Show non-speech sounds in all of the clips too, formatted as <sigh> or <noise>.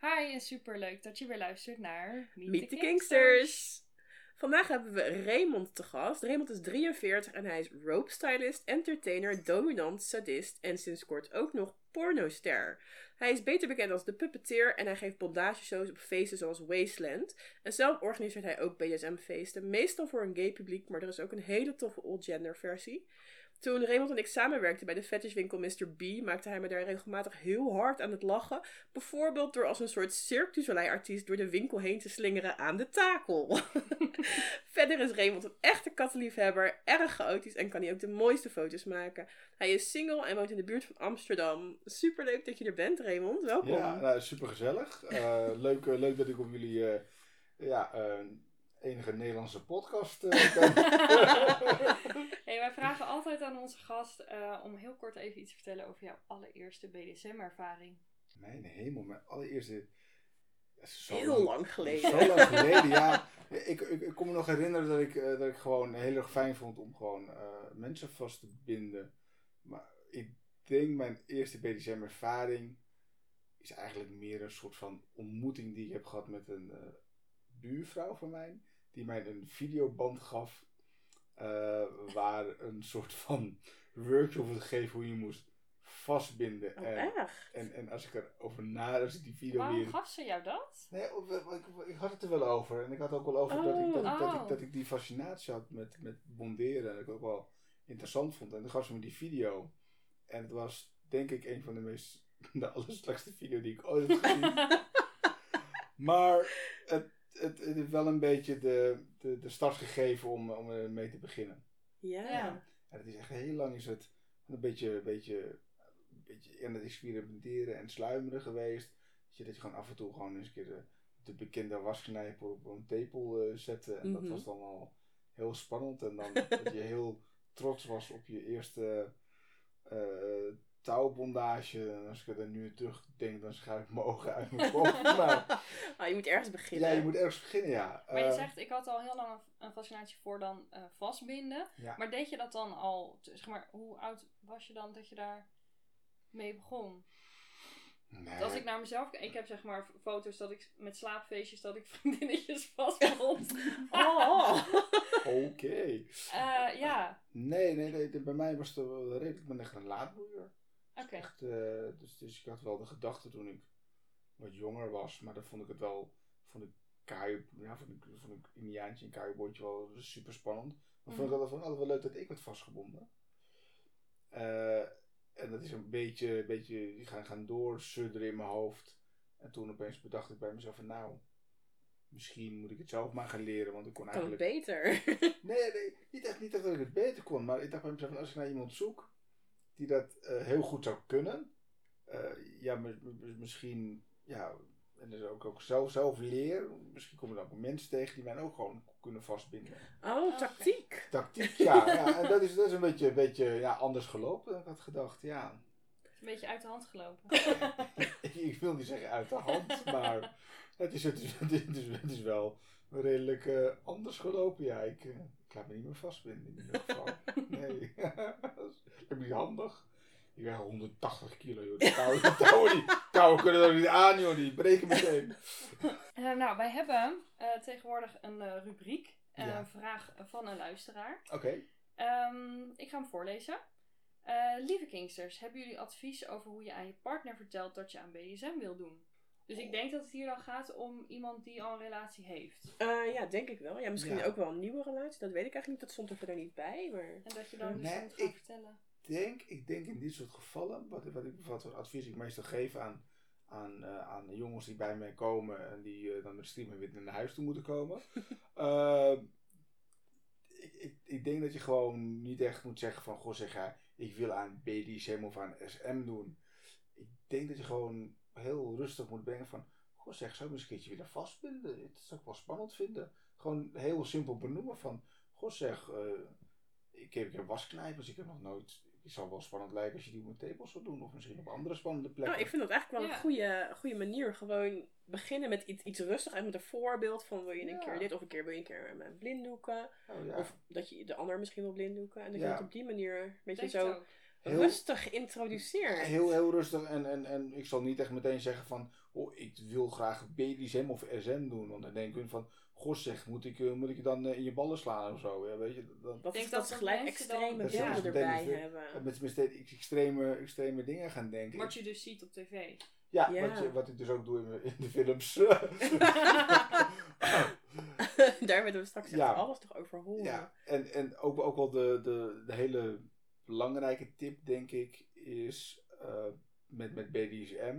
Hi en super leuk dat je weer luistert naar Meet, Meet the Kingsters. Vandaag hebben we Raymond te gast. Raymond is 43 en hij is rope stylist, entertainer, dominant, sadist en sinds kort ook nog pornoster. Hij is beter bekend als de puppeteer en hij geeft bondageshows op feesten zoals Wasteland. En zelf organiseert hij ook BDSM-feesten, meestal voor een gay publiek, maar er is ook een hele toffe all-gender versie. Toen Raymond en ik samenwerkten bij de fetishwinkel Mr. B, maakte hij me daar regelmatig heel hard aan het lachen. Bijvoorbeeld door als een soort Cirque du Soleil-artiest door de winkel heen te slingeren aan de takel. <laughs> Verder is Raymond een echte kattenliefhebber, erg chaotisch en kan hij ook de mooiste foto's maken. Hij is single en woont in de buurt van Amsterdam. Superleuk dat je er bent, Raymond. Welkom. Ja, nou, super gezellig. <laughs> leuk, eh, leuk dat ik op jullie eh, ja, eh, enige Nederlandse podcast eh. <laughs> <laughs> Hey, wij vragen altijd aan onze gast eh, om heel kort even iets te vertellen over jouw allereerste BDSM-ervaring. Mijn hemel, mijn allereerste... Zo Heel lang geleden. Zo lang geleden, ja. <laughs> Ik, ik, ik kon me nog herinneren dat ik, eh, dat ik gewoon heel erg fijn vond om gewoon eh, mensen vast te binden. Maar ik denk mijn eerste BDSM-ervaring is eigenlijk meer een soort van ontmoeting die ik heb gehad met een eh, buurvrouw van mij. Die mij een videoband gaf. eh, waar een soort van workshop werd gegeven hoe je moest vastbinden. Oh, en, echt? en, en als ik erover na, als ik die video Waarom weer... gaf ze jou dat? Nee, ik, ik had het er wel over. En ik had ook wel over dat, ik, dat, ik, dat, Oh. ik, dat ik die fascinatie had met, met bonderen. En dat ik ook wel interessant vond. En dan gaf ze me die video. En het was denk ik een van de meest... <laughs> De allerslechtste video die ik ooit heb gezien. <laughs> maar het, het, het heeft wel een beetje de, de, de start gegeven om, om er mee te beginnen. Ja. Ja. En het is echt heel lang is het een beetje, een beetje, een beetje in het experimenteren en sluimeren geweest. Dat je, dat je gewoon af en toe gewoon eens een keer de, de bekende wasknijper op een tepel eh, zette. En dat Mhm. was dan al heel spannend. En dan <laughs> dat je heel trots was op je eerste eh, touwbondage. En als ik er nu aan terugdenk, dan schuif ik mijn ogen uit mijn kop. maar <laughs> Ah, je moet ergens beginnen. ja, je moet ergens beginnen, ja. Maar je Eh, zegt, ik had al heel lang een- fascinatie voor dan eh, vastbinden. Ja. Maar deed je dat dan al, zeg maar, hoe oud was je dan dat je daar mee begon? nee. Als ik naar mezelf kijk, ik heb zeg maar foto's dat ik met slaapfeestjes dat ik <laughs> vriendinnetjes vastbond. <laughs> Oh. Oké. Eh, ja, Nee, nee, nee. Bij mij was het wel redelijk, ik ben echt een laadboeier. Echt, eh, dus, dus ik had wel de gedachte toen ik wat jonger was, maar dan vond ik het wel, vond ik Kaju, ja, vond ik, vond ik Indiaantje en Kajubootje wel super spannend. Maar vond ik Mhm. altijd van, altijd wel leuk dat ik werd vastgebonden. Eh, en dat is een beetje, een beetje gaan, gaan doorsudderen in mijn hoofd. En toen opeens bedacht ik bij mezelf van, nou, misschien moet ik het zelf maar gaan leren, want ik kon Kan eigenlijk... beter? Nee, nee niet, echt, niet echt dat ik het beter kon, maar ik dacht bij mezelf, als ik naar iemand zoek die dat eh, heel goed zou kunnen, eh, ja, mi- mi- misschien, ja, en dus ook, ook zelf, zelf leer, misschien kom je dan ook mensen tegen die mij ook gewoon kunnen vastbinden. Oh, tactiek. Tactiek, ja, <laughs> ja en dat is, dat is een beetje, een beetje ja, anders gelopen dan ik had gedacht, ja. Het is een beetje uit de hand gelopen. ik, <laughs> ik wil niet zeggen uit de hand, maar het is, het is, het is, het wel redelijk eh, anders gelopen. Ja, ik, ik laat me niet meer vastbinden in ieder geval. <laughs> Nee, dat is niet handig. Ik weeg 180 kilo, joh. Die touwen, die touwen, die touwen kunnen er niet aan, joh. Die breken meteen. Eh, nou, wij hebben eh, tegenwoordig een eh, rubriek. Ja. Een vraag van een luisteraar. Oké. Ehm, ik ga hem voorlezen. Lieve Kingsters, hebben jullie advies over hoe je aan je partner vertelt dat je aan BDSM wil doen? Dus ik denk dat het hier dan gaat om iemand die al een relatie heeft. Eh, ja, denk ik wel. Ja, misschien Ja. ook wel een nieuwe relatie. Dat weet ik eigenlijk niet. Dat stond er verder niet bij. Maar... En dat je dan Nee, moet gaan ik- vertellen. denk, ik denk in dit soort gevallen, wat, wat, ik, wat voor advies ik meestal geef aan, aan, eh, aan de jongens die bij mij komen en die eh, dan met streamen weer naar huis toe moeten komen. <laughs> Ik, ik, ik denk dat je gewoon niet echt moet zeggen van, goh zeg ja, ik wil aan BDSM of aan SM doen. Ik denk dat je gewoon heel rustig moet brengen van, goh zeg, zou ik eens een keertje willen vastbinden? Dat zou ik wel spannend vinden. Gewoon heel simpel benoemen van, goh zeg, eh, ik, heb, ik heb wasknijpers, ik heb nog nooit... Het zou wel spannend lijken als je die op een tepels zou doen. Of misschien op andere spannende plekken. Nou, ik vind dat eigenlijk wel Ja. een goede, goede manier. Gewoon beginnen met iets, iets rustig en met een voorbeeld van wil je een Ja. keer dit of een keer wil je een keer met blinddoeken. Oh, ja. Of dat je de ander misschien wil blinddoeken. En dat je het op die manier een beetje Denk zo ook. Heel- rustig introduceert. Heel, heel rustig. En, en, en ik zal niet echt meteen zeggen van... Oh, ik wil graag BDSM of SM doen. Want dan denk ik van... Goh zeg, moet ik, eh, moet ik je dan eh, in je ballen slaan of zo? Ja, weet je, dan, Dat denk dat dat ze gelijk extreme beelden ze erbij hebben. met, met steeds extreme, extreme dingen gaan denken. Wat je dus ziet op tv. Ja, Ja. Wat, je, wat ik dus ook doe in, de films. <laughs> Daar willen we straks echt Ja. alles toch over horen. ja, en, en ook, ook wel de, de, de hele belangrijke tip, denk ik, is eh, met, met BDSM.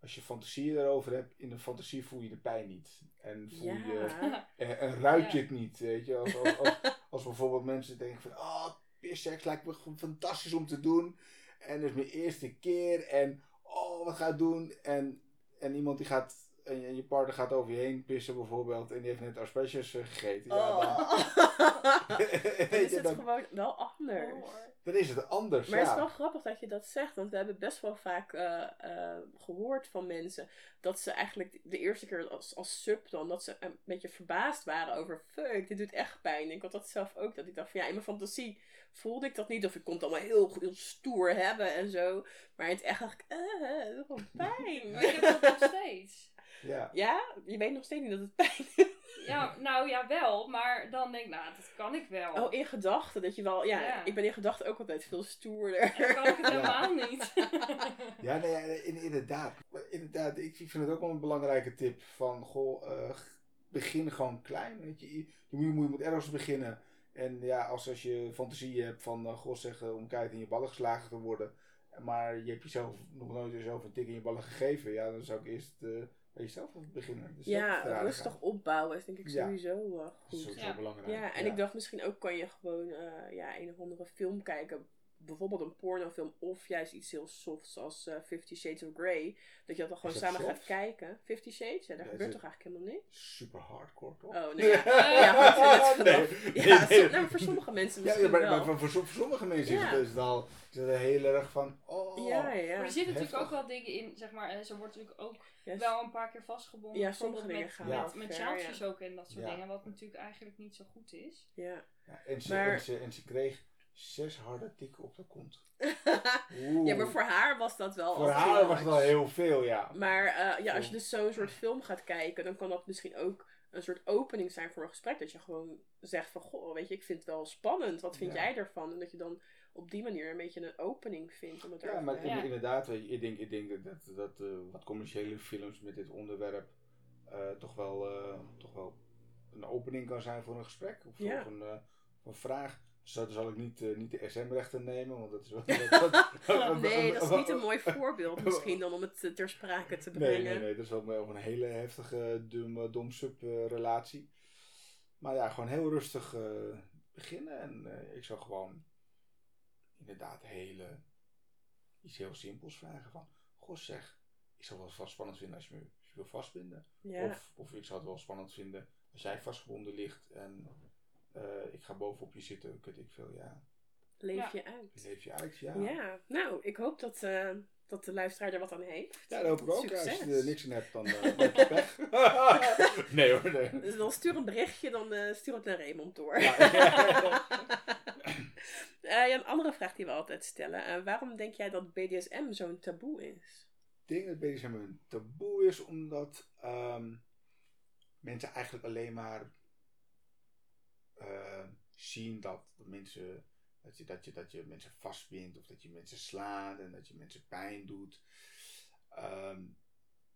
Als je fantasieën erover hebt, in een fantasie voel je de pijn niet. En voel je Ja. <laughs> En, en ruik je Ja. het niet, weet je. Als, als, als, als bijvoorbeeld mensen denken van... Oh, pisseks lijkt me gewoon fantastisch om te doen. En het is mijn eerste keer. En oh, wat ga ik doen? En, en iemand die gaat... En je, en je partner gaat over je heen pissen bijvoorbeeld. En die heeft net asperges eh, gegeten. Ja, dan, Oh. Dan <laughs> <laughs> weet is het dan, gewoon wel anders. Dan is het anders, Maar het is ja. wel grappig dat je dat zegt, want we hebben best wel vaak eh, eh, gehoord van mensen dat ze eigenlijk de eerste keer als, als sub dan, dat ze een beetje verbaasd waren over, fuck, dit doet echt pijn. Ik had dat zelf ook, dat ik dacht van ja, in mijn fantasie voelde ik dat niet, of ik kon het allemaal heel, heel stoer hebben en zo. Maar in het echt dacht ik, eh, wel pijn. Maar ik heb dat nog <laughs> steeds. ja. Ja, je weet nog steeds niet dat het pijn doet. Ja, <laughs> nou ja, wel. Maar dan denk ik, nou, dat kan ik wel. Oh, in gedachten, dat je wel, ja, Ja. ik ben in gedachten ook altijd veel stoerder. En dan kan ik het <laughs> Ja. helemaal niet. <laughs> Ja, nee, ja, in, inderdaad. Inderdaad, ik, vind het ook wel een belangrijke tip. Van, goh, eh, begin gewoon klein. Weet je. Je, je, moet, je moet ergens beginnen. En ja, als, als je fantasie hebt van, eh, goh, zeggen om keihard in je ballen geslagen te worden. Maar je hebt jezelf nog nooit jezelf een tik in je ballen gegeven. Ja, dan zou ik eerst eh, bij jezelf beginnen. Dus Ja, raden rustig gaan. opbouwen is denk ik Ja. sowieso eh, Dat is goed. sowieso Ja. belangrijk. Ja, en ik dacht misschien ook kan je gewoon eh, ja, een of andere film kijken. Bijvoorbeeld een pornofilm of juist iets heel softs als eh Fifty Shades of Grey. Dat je dat dan gewoon Is dat samen gaat kijken. Fifty Shades? Ja, daar Ja, gebeurt is toch eigenlijk helemaal niks? Super hardcore, toch? Oh, nee. Ja, ja. Nee, nee. nou, voor sommige mensen Ja, misschien ja, maar, wel. maar voor, voor, som- voor sommige mensen is het dus al is het heel erg van, oh, ja, ja. Maar er zitten natuurlijk ook wel dingen in, zeg maar, en ze wordt natuurlijk ook wel een paar keer vastgebonden. Ja, sommige dingen met, gaan met, met ver, ook en dat soort Ja. dingen, wat natuurlijk eigenlijk niet zo goed is. ja. Ja, en, ze, Maar- en, ze, en ze kreeg zes harde tikken op de kont. <laughs> Ja, maar voor haar was dat wel Voor haar was het much. wel heel veel, ja. Maar eh, ja, als je dus zo'n soort film gaat kijken, dan kan dat misschien ook een soort opening zijn voor een gesprek. Dat je gewoon zegt van, goh, weet je, ik vind het wel spannend. Wat vind Ja. jij ervan? En dat je dan op die manier een beetje een opening vindt. Om het Ja, maar inderdaad, weet je, ik denk, ik denk dat, dat, dat eh, wat commerciële films met dit onderwerp eh, toch, wel, toch wel een opening kan zijn voor een gesprek of Ja. voor een, voor een vraag. Zo zal ik niet, eh, niet de SM-rechten nemen, want dat is wel... <laughs> Nee, dat is niet een mooi <laughs> voorbeeld misschien dan om het eh, ter sprake te Nee, brengen. nee, nee, dat is wel wel een hele heftige dom, dom sub-relatie. maar ja, gewoon heel rustig eh, beginnen. En eh, ik zou gewoon inderdaad hele, iets heel simpels vragen van... Goh zeg, ik zou het wel spannend vinden als je me als je wil vastbinden. Ja. Of, of ik zou het wel spannend vinden als jij vastgebonden ligt en eh, ik ga bovenop je zitten. Kut ik veel, ja. Leef Ja. je uit. Leef je uit, ja. Ja. nou, ik hoop dat, eh, dat de luisteraar er wat aan heeft. Ja, dat hoop ik ook. Succes. Als je er niks in hebt, dan eh, dan heb je pech. <laughs> nee hoor, nee. Dus dan stuur een berichtje, dan eh, stuur het naar Raymond door. Ja. <laughs> Eh, ja, een andere vraag die we altijd stellen. waarom denk jij dat BDSM zo'n taboe is? Ik denk dat BDSM een taboe is omdat ehm, mensen eigenlijk alleen maar eh, zien dat, dat mensen dat je, dat, je, dat je mensen vastbindt of dat je mensen slaat en dat je mensen pijn doet. Ehm,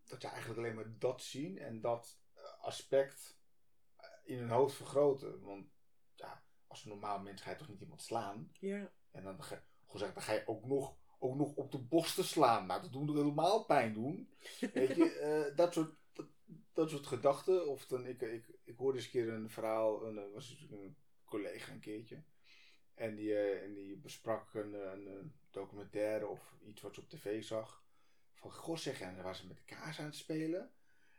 dat ze eigenlijk alleen maar dat zien en dat aspect eh, in hun hoofd vergroten. Want ja, als een normaal mens ga je toch niet iemand slaan? Ja. En dan ga, zeggen, dan ga je ook nog, ook nog op de borsten slaan. Nou, dat doet helemaal pijn doen. Weet je, <laughs> eh, dat, soort, dat, soort gedachten. Of dan, ik, ik, ik hoorde eens een keer een verhaal, een, eh, was een collega een keertje. En die, eh, en die besprak een, eh, een, documentaire of iets wat ze op tv zag. Van, goh zeg, en dan waren ze met de kaas aan het spelen.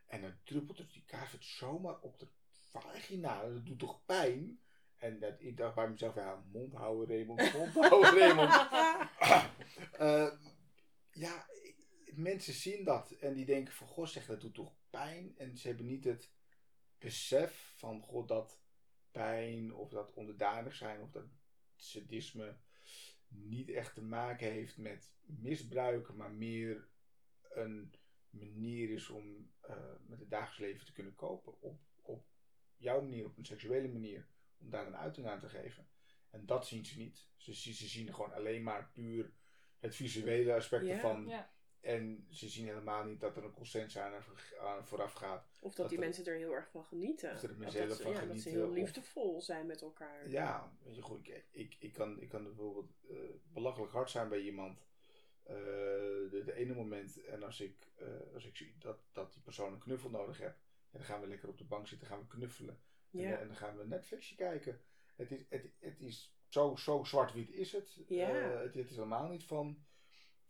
En dan druppelt dus die kaasvet zomaar op de vagina. Dat doet toch pijn? En dat, ik dacht bij mezelf, ja, mond houden Raymond, mond houden Raymond. <laughs> Eh, ja, mensen zien dat en die denken van, goh zeg, dat doet toch pijn? En ze hebben niet het besef van, god, dat pijn of dat onderdanig zijn of dat sadisme niet echt te maken heeft met misbruiken, maar meer een manier is om uh, met het dagelijks leven te kunnen kopen. Op, op jouw manier, op een seksuele manier, om daar een uiting aan te geven. En dat zien ze niet. Ze, ze zien gewoon alleen maar puur het visuele aspect Ja. ervan. Ja. En ze zien helemaal niet dat er een consent aan, aan vooraf gaat. Of dat, Dat die er- mensen er heel erg van genieten. Of dat er mensen heel ze, van ja, dat ze genieten, heel of- liefdevol zijn met elkaar. Ja, weet je goed, ik, ik, ik, kan, ik kan bijvoorbeeld eh, belachelijk hard zijn bij iemand. eh, de, de ene moment, en als ik, eh, als ik zie dat, dat die persoon een knuffel nodig heeft, ja, dan gaan we lekker op de bank zitten, gaan we knuffelen. En, Ja. en dan gaan we Netflixje kijken. Het is, het, het is zo, zo zwart-wit is het. Ja. Het. Het is helemaal niet van,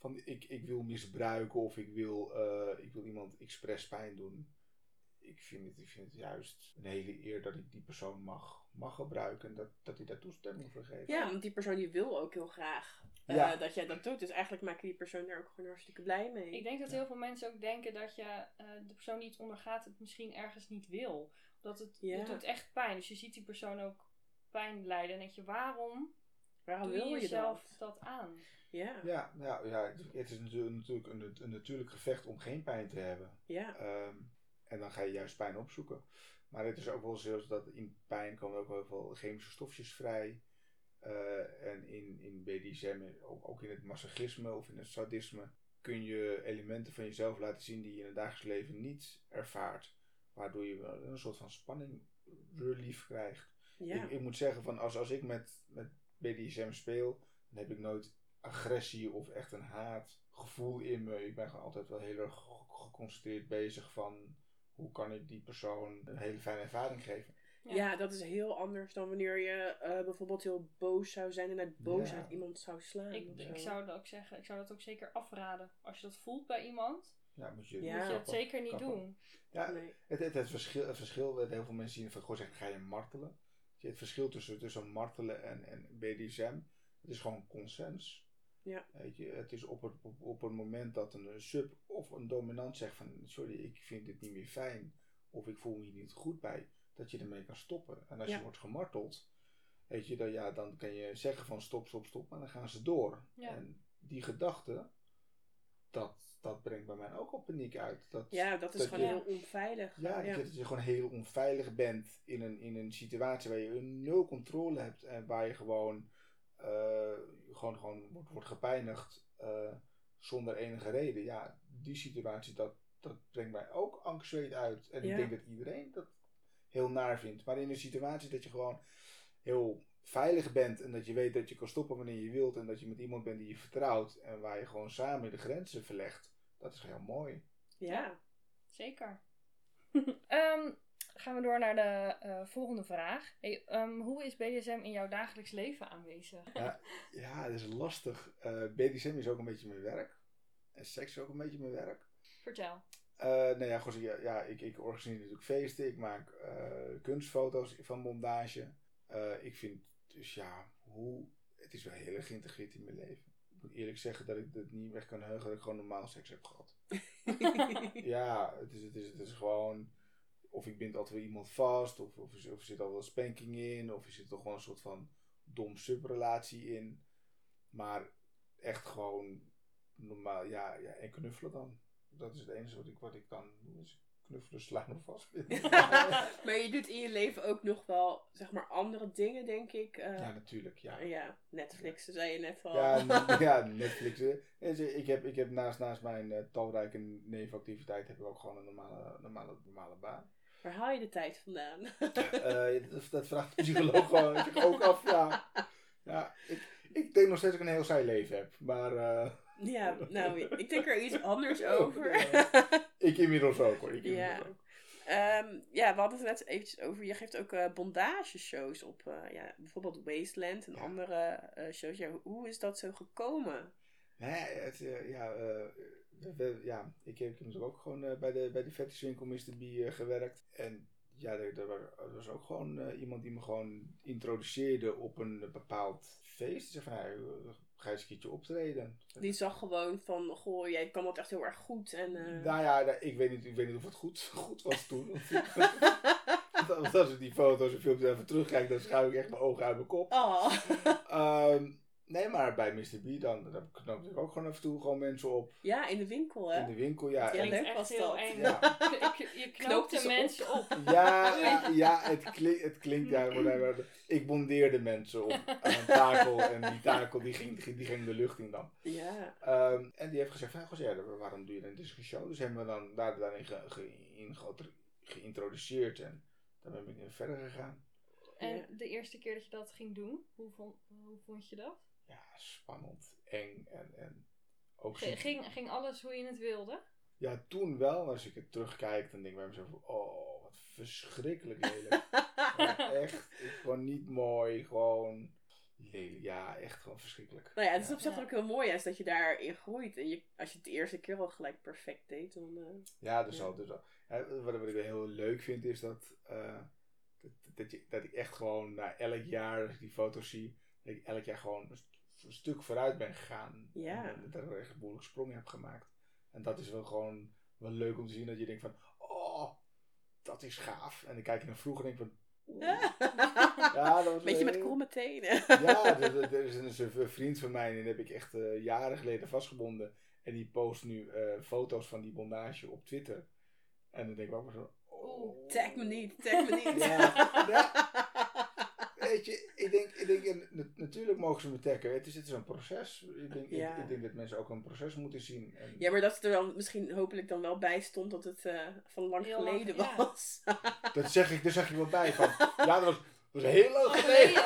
van ik, ik wil misbruiken of ik wil, eh, ik wil iemand expres pijn doen. Ik vind, het, ik vind het juist een hele eer dat ik die persoon mag, mag gebruiken en dat, dat hij daar toestemming voor geeft. Ja, want die persoon die wil ook heel graag eh, Ja. dat jij dat doet. Dus eigenlijk maak je die persoon daar ook gewoon hartstikke blij mee. Ik denk dat heel veel mensen ook denken dat je eh, de persoon die het ondergaat het misschien ergens niet wil. Dat het, Ja. het doet echt pijn. Dus je ziet die persoon ook pijn lijden. En denk je, waarom Waarom doe wil je je jezelf dat? dat aan? Ja. Ja, ja, ja, het is natuurlijk, natuurlijk een, een natuurlijk gevecht om geen pijn te hebben. Ja. Ehm, en dan ga je juist pijn opzoeken. Maar het is ook wel zo dat in pijn komen ook wel veel chemische stofjes vrij. Eh, en in, in BDSM, ook, ook in het masochisme of in het sadisme, kun je elementen van jezelf laten zien die je in het dagelijks leven niet ervaart. Waardoor je wel een soort van spanning relief krijgt. Ja. Ik, ik moet zeggen, van als, als ik met, met BDSM speel, dan heb ik nooit agressie of echt een haatgevoel in me. Ik ben gewoon altijd wel heel erg ge- geconcentreerd bezig van hoe kan ik die persoon een hele fijne ervaring geven. Ja. Ja, dat is heel anders dan wanneer je eh, bijvoorbeeld heel boos zou zijn en uit boosheid Ja. iemand zou slaan. Ik, of ik zo. zou dat ook zeggen, ik zou dat ook zeker afraden. Als je dat voelt bij iemand, Ja, moet je, Ja. moet je dat zeker niet kappen. doen. Ja, Nee. het, het, het, verschil, het verschil, wat heel veel mensen zien van, goh, zeggen, ga je martelen? Het verschil tussen, tussen martelen en, en BDSM, het is gewoon consens. Ja. Weet je, het is op het, op, op het moment dat een sub of een dominant zegt van, sorry, ik vind dit niet meer fijn, of ik voel me hier niet goed bij, dat je ermee kan stoppen. En als Ja. je wordt gemarteld, weet je, dan, ja, dan kan je zeggen van stop, stop, stop, maar dan gaan ze door. Ja. En die gedachte, dat, dat brengt bij mij ook al paniek uit. Dat, Ja, dat is dat gewoon je- heel onveilig. ja, ja. dat je gewoon heel onveilig bent in een, in een situatie waar je nul controle hebt en waar je gewoon, eh, gewoon, gewoon wordt, wordt gepijnigd eh, zonder enige reden. Ja, die situatie, dat, dat brengt mij ook angstzweet uit. En Ja. ik denk dat iedereen dat heel naar vindt. Maar in een situatie dat je gewoon heel veilig bent en dat je weet dat je kan stoppen wanneer je wilt en dat je met iemand bent die je vertrouwt en waar je gewoon samen de grenzen verlegt, dat is heel mooi. Ja. Zeker. <laughs> Ehm, gaan we door naar de eh, volgende vraag. Hey, ehm, hoe is BDSM in jouw dagelijks leven aanwezig? Ja, dat is lastig. Eh BDSM is ook een beetje mijn werk. En seks is ook een beetje mijn werk. Vertel. Eh nou ja, goed, ja, ja, ik, ik organiseer natuurlijk feesten. Ik maak eh, kunstfoto's van montage. Eh, ik vind dus ja, hoe... Het is wel heel erg geïntegreerd in mijn leven. Ik moet eerlijk zeggen dat ik het niet weg kan heugen dat ik gewoon normaal seks heb gehad. <laughs> Ja, het is, het is, het is gewoon... Of ik bind altijd wel iemand vast, of, of, er- of er zit al wel spanking in, of er zit toch gewoon een soort van dom subrelatie in. Maar echt gewoon normaal, ja, ja, en knuffelen dan. Dat is het enige wat ik, wat ik kan doen, is knuffelen, slaan of vastbinden. maar je doet in je leven ook nog wel, zeg maar, andere dingen, denk ik. eh, ja, natuurlijk, ja. ja, Netflix, zei je net al. Ja, <laughs> ja, Netflix. hè. En ze- Ik heb, ik heb naast, naast mijn eh, talrijke nevenactiviteit heb ik ook gewoon een normale, normale, normale baan. Waar haal je de tijd vandaan? <laughs> Eh, dat, dat vraagt de psycholoog gewoon zich ook af. Ja, ja ik, ik denk nog steeds dat ik een heel saai leven heb. Maar ja, nou, ik denk er iets anders <laughs> over. Ik inmiddels ook hoor. Ik Ja. ook. Ehm, ja, we hadden het net eventjes over. Je geeft ook eh bondageshows op, eh, ja, bijvoorbeeld Wasteland en Ja. andere eh, shows. Ja, hoe is dat zo gekomen? Nee, het, ja, we- ja, ik heb, natuurlijk ook gewoon bij de, bij de fetishwinkel Mr. B gewerkt. En ja, er, wa- was ook gewoon iemand die me gewoon introduceerde op een bepaald feest. Zei van, ga je keertje optreden. Die zag gewoon van, goh, jij kan dat echt heel erg goed. En, eh, Nou ja, nou, ik, weet niet, ik weet niet of het goed, <laughs> goed was toen. <laughs> Als ik die foto's en filmpjes even terugkijk, dan schuif ik echt mijn ogen uit mijn kop. Oh. Ehm, nee, maar bij Mr. B, dan, dan knoop ik ook gewoon af en toe gewoon mensen op. Ja, in de winkel, hè? In de winkel, ja. Ja, En- leuk echt was heel dat. eng. Ja. Je, je knoopt de mensen op. Ja, <laughs> ja, ja, het, klinkt, het klinkt, ja, ik bondeerde mensen op aan een takel en die takel die ging, die ging de lucht in dan. Ja. Ehm, en die heeft gezegd van, ja, waarom doe je dan deze show? Dus hebben we dan daar, daarin ge, ge- in ge- geïntroduceerd en dan ben ik verder gegaan. En de eerste keer dat je dat ging doen, hoe vond, hoe vond je dat? Ja, spannend, eng en, en ook G- Ging, ging alles hoe je het wilde? Ja, toen wel. Als ik het terugkijk, dan denk ik bij mezelf, oh, wat verschrikkelijk lelijk. <laughs> Ja, echt, gewoon niet mooi, gewoon lelijk. Ja, echt gewoon verschrikkelijk. Nou ja, het is Ja. op zich Ja. ook heel mooi juist dat je daarin groeit. En je, als je het de eerste keer al gelijk perfect deed, dan... eh, Ja, dus Ja. al. Dus al. Ja, wat, wat ik wel heel leuk vind, is dat, eh, dat, dat, je, dat ik echt gewoon na elk jaar, als ik die foto's zie, dat ik elk jaar gewoon een, st- een stuk vooruit ben gegaan. Ja. En dat ik echt een behoorlijk sprong heb gemaakt. En dat is wel gewoon wel leuk om te zien, dat je denkt van, oh, dat is gaaf. En dan kijk je naar vroeger en denk ik van. <laughs> Ja, dat was Beetje met kromme tenen. Ja, <laughs> er, is een, vriend van mij, en die heb ik echt eh, jaren geleden vastgebonden. En die post nu eh, foto's van die bondage op Twitter. En dan denk ik ook maar zo... Oh. Tag me niet, tag me niet. Ja, <laughs> Weet je, ik denk, ik denk en na- natuurlijk mogen ze me taggen. Het is, het is een proces. Ik denk, Ja. ik, ik denk dat mensen ook een proces moeten zien. En, Ja, maar dat het er dan misschien hopelijk dan wel bij stond dat het eh, van lang Heel lang, geleden ja. was. <laughs> Dat zeg ik, daar zeg je wel bij van. Ja, dat was, dat was heel lang geleden.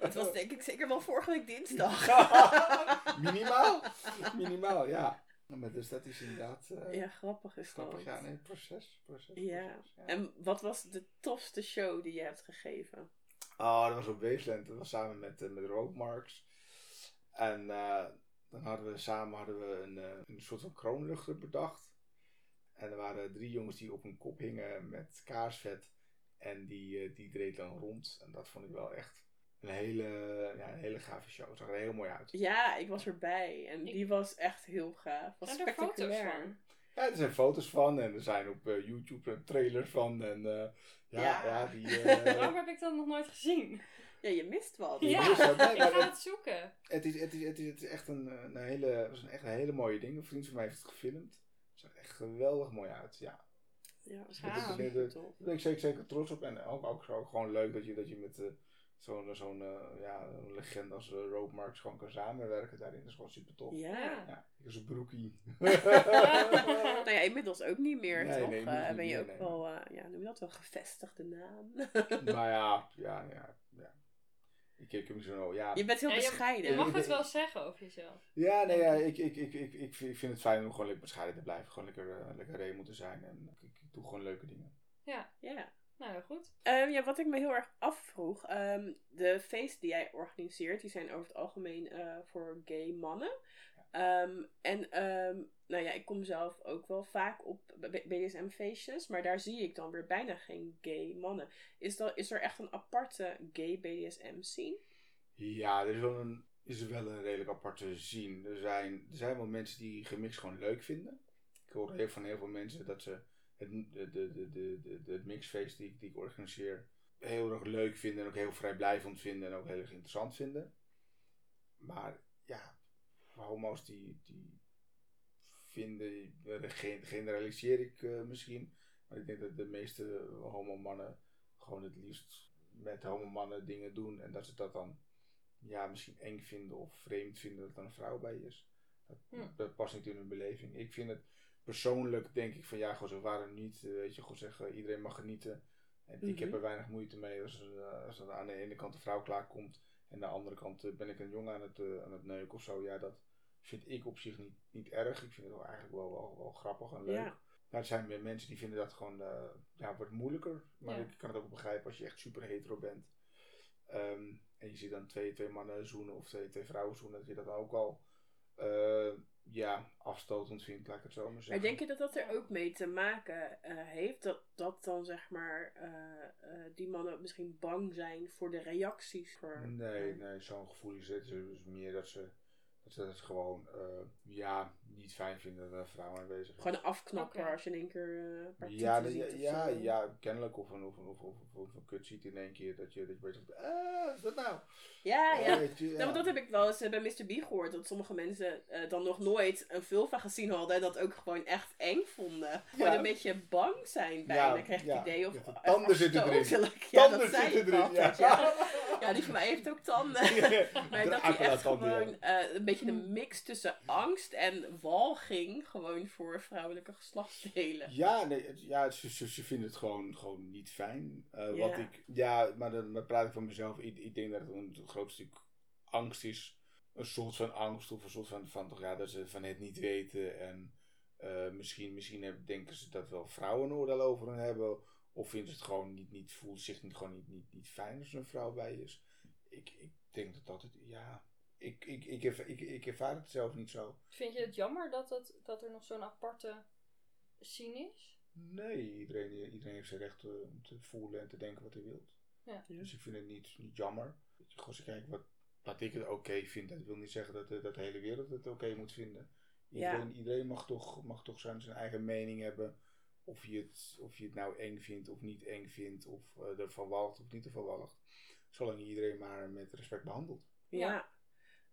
Het was denk ik zeker wel vorige week dinsdag. <laughs> Minimaal. Minimaal, ja. Maar dus dat is inderdaad eh, Ja, grappig is dat. grappig. Ja, nee, proces. proces, Ja. proces, ja. En wat was de tofste show die je hebt gegeven? Oh, dat was op Wasteland. Dat was samen met, uh, met Roadmarks. En eh, dan hadden we samen hadden we een, een soort van kroonluchter bedacht. En er waren drie jongens die op hun kop hingen met kaarsvet. En die, die dreed dan rond. En dat vond ik wel echt een hele, ja, een hele gave show. Het zag er heel mooi uit. Ja, ik was erbij en Ik- die was echt heel gaaf. Was Zijn er foto's spectaculair. van? Ja, er zijn foto's van. En er zijn op eh, YouTube trailers van. En eh, ja, ja. Ja. die... <laughs> eh, Waarom heb ik dat nog nooit gezien? Ja, je mist wat. Ja, is dat, nee, <laughs> ik ga dat- het zoeken. Het is, het is, het is, het is echt een, eh, een hele, was een, echt een hele mooie ding. Een vriend van mij heeft het gefilmd. Het zag echt geweldig mooi uit. Ja, Ja, super tof. daar ben ik zeker, zeker trots op. En ook, ook, zo, gewoon leuk dat je, dat je met zo'n zo'n eh, ja, een legende als uh, Rope Marks gewoon kan samenwerken daarin. Dat is gewoon super tof. Ja. Ja, ik is een broekie. <laughs> Nou ja, inmiddels ook niet meer, Nee, toch? nee, Eh, ben je meer, ook nee. wel, eh, ja, noem je dat wel, gevestigde naam? maar <laughs> ja, ja, ja, ja. Ik, ik zo, ja. je bent heel Ja, bescheiden. Je mag het wel zeggen over jezelf. Ja, nee, ja, ik, ik, ik, ik, ik, vind- ik vind het fijn om gewoon lekker bescheiden te blijven. Gewoon lekker, eh, lekker reëel te zijn. En ik, ik doe gewoon leuke dingen. Ja, Ja. Nou heel goed. Ehm, ja, wat ik me heel erg afvroeg. ehm, de feesten die jij organiseert, die zijn over het algemeen eh, voor gay mannen. Ehm, en ehm, nou ja, ik kom zelf ook wel vaak op BDSM-feestjes, maar daar zie ik dan weer bijna geen gay mannen. Is, dat, is er echt een aparte gay BDSM-scene? Ja, er is wel een, is wel een redelijk aparte zien. Er zijn, er zijn wel mensen die gemixt gewoon leuk vinden. Ik hoor heel van heel veel mensen dat ze het, de, de, de, mixfeest die, ik- die ik organiseer heel erg leuk vinden. En ook heel vrijblijvend vinden en ook heel erg interessant vinden. Maar ja, homo's die, die vinden, eh, gen- generaliseer ik eh, misschien. Maar ik denk dat de meeste homomannen gewoon het liefst met homomannen dingen doen. En dat ze dat dan ja, misschien eng vinden of vreemd vinden dat er een vrouw bij is. Dat, dat past niet in hun beleving. Ik vind het persoonlijk, denk ik van ja, gewoon zo waarom niet. eh, Weet je, gewoon zeggen, iedereen mag genieten. En ik heb Mhm. er weinig moeite mee als, eh, als aan de ene kant een vrouw klaarkomt. En aan de andere kant eh, ben ik een jongen aan het, aan het neuken of zo. Ja, dat vind ik op zich niet, niet erg. Ik vind het wel eigenlijk wel, wel, wel grappig en leuk. Ja. Maar er zijn meer mensen die vinden dat gewoon, ja, wordt moeilijker. Maar Ja. ik kan het ook begrijpen als je echt super hetero bent. Ehm, en je ziet dan twee, twee mannen zoenen of twee, twee vrouwen zoenen, dat je dat ook al ja, afstotend vindt, laat ik het zo maar zeggen. Maar denk je dat dat er ook mee te maken eh, heeft? Dat, dat dan zeg maar eh, eh, die mannen misschien bang zijn voor de reacties? Voor, Nee, nee, zo'n gevoel is het. Is meer dat ze, dat ze het gewoon eh, ja, niet fijn vinden dat er een vrouw aanwezig is. Gewoon een afknapper als je in één keer eh, paar Ja, ja, of ja, zo. ja, kennelijk. Of een, of een, of, of, of een kut ziet in één keer dat je, dat je bezig bent. Ah, wat is dat nou? Ja, ja. Je, Nou, want dat heb ik wel eens eh, bij Mr. B gehoord. Dat sommige mensen eh, dan nog nooit een vulva gezien hadden. En dat ook gewoon echt eng vonden. Gewoon Ja. een beetje bang zijn bij. Ja, dan krijg je ja. het idee of tanden zitten erin. Tanden zitten erin, ja. ja. Ja, die van mij heeft ook tanden. <laughs> Maar dat hij echt gewoon eh, beetje een mix tussen angst en walging gewoon voor vrouwelijke geslachtsdelen. Ja, nee, ja ze, ze, ze vinden het gewoon, gewoon niet fijn. Eh, Ja. Wat ik, ja, maar dan maar praat ik van mezelf. Ik, ik denk dat het een groot stuk angst is. Een soort van angst of een soort van, van toch, ja, dat ze van het niet weten. En eh, misschien, misschien hebben- denken ze dat wel vrouwen een oordeel over hen hebben. Of vinden ze het gewoon niet, niet voelt zich niet, gewoon niet, niet, niet fijn als er een vrouw bij is. Ik, ik denk dat dat het, ja, ik, ik, ik, erva- ik, ik ervaar het zelf niet zo. Vind je het jammer dat, het, dat er nog zo'n aparte scene is? Nee, iedereen, iedereen heeft zijn recht eh, om te voelen en te denken wat hij wil. Ja. Dus ik vind het niet, niet jammer. Als je kijkt wat, wat ik het oké vind. Dat wil niet zeggen dat de, dat de hele wereld het oké moet vinden. Ja. Iedereen, iedereen mag toch, mag toch zijn, zijn eigen mening hebben. Of je, het, of je het nou eng vindt of niet eng vindt. Of eh ervan walgt of niet ervan walgt. Zolang je iedereen maar met respect behandelt. Ja.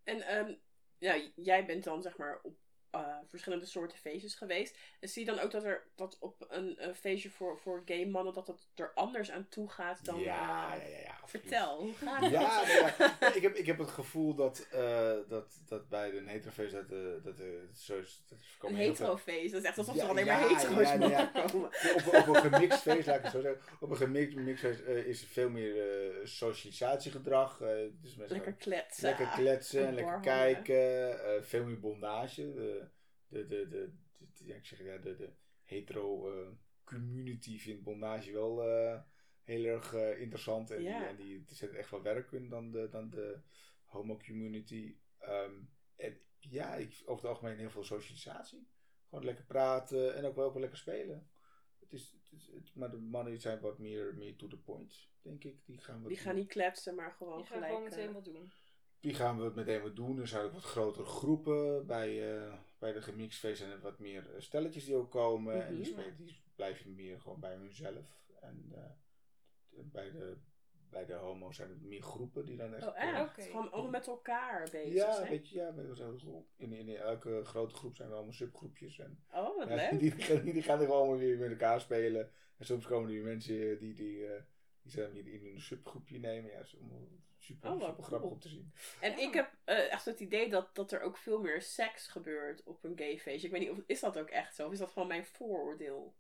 En ehm, ja, jij bent dan zeg maar op eh, verschillende soorten feestjes geweest. En zie je dan ook dat er dat op een, een feestje voor, voor gay mannen dat het er anders aan toe gaat dan. ja, eh, ja, ja. Vertel, hoe gaat het? Ja, ik, heb, ik heb het gevoel dat, eh, dat, dat bij de heterofeest dat, eh, dat, zo is, dat er Een heterofeest, dat is echt alsof Ja, er alleen ja, maar hetero's ja, ja, ja. mogen komen. op, op een gemixt feest, laat ik het zo zeggen. Op een gemixt, gemixt feest eh, is er veel meer eh, socialisatiegedrag. eh, dus mensen Lekker kletsen. lekker kletsen, lekker kijken. eh, veel meer bondage. De, de, de, de, de- ja, ik zeg, ja, de, de hetero eh, community vindt bondage wel eh, heel erg eh, interessant. En, Ja. die, en die zetten echt wel werk in dan de, dan de homo community. Ehm, en ja, ik, over het algemeen heel veel socialisatie. Gewoon lekker praten en ook wel, ook wel lekker spelen. Het is, het is, het- maar de mannen zijn wat meer, meer to the point, denk ik. Die gaan, wat Die gaan niet kletsen, maar gewoon gelijk. gewoon meteen eh, wat doen. die gaan we het meteen wat doen. Er zijn ook wat grotere groepen. Bij, eh, bij de gemixed feest zijn er wat meer eh, stelletjes die ook komen. En die, Mhm. spelen, die blijven meer gewoon bij hunzelf. En eh, de- bij, de, bij de homo's zijn het meer groepen die dan echt... Oh, eh. Gewoon allemaal met elkaar bezig ja, zijn. weet je, ja, met zo'n groep. In, in elke grote groep zijn er allemaal subgroepjes. En, Oh, wat ja, <laughs> leuk. die, die, die gaan er gewoon weer met elkaar spelen. En soms komen er weer mensen eh, die, die, eh, die zijn in een subgroepje nemen. Ja, super, Oh, super grappig om te zien. En Ja. ik heb eh, echt het idee dat, dat er ook veel meer seks gebeurt op een gay feestje. Ik weet niet, of, is dat ook echt zo? Of is dat gewoon mijn vooroordeel?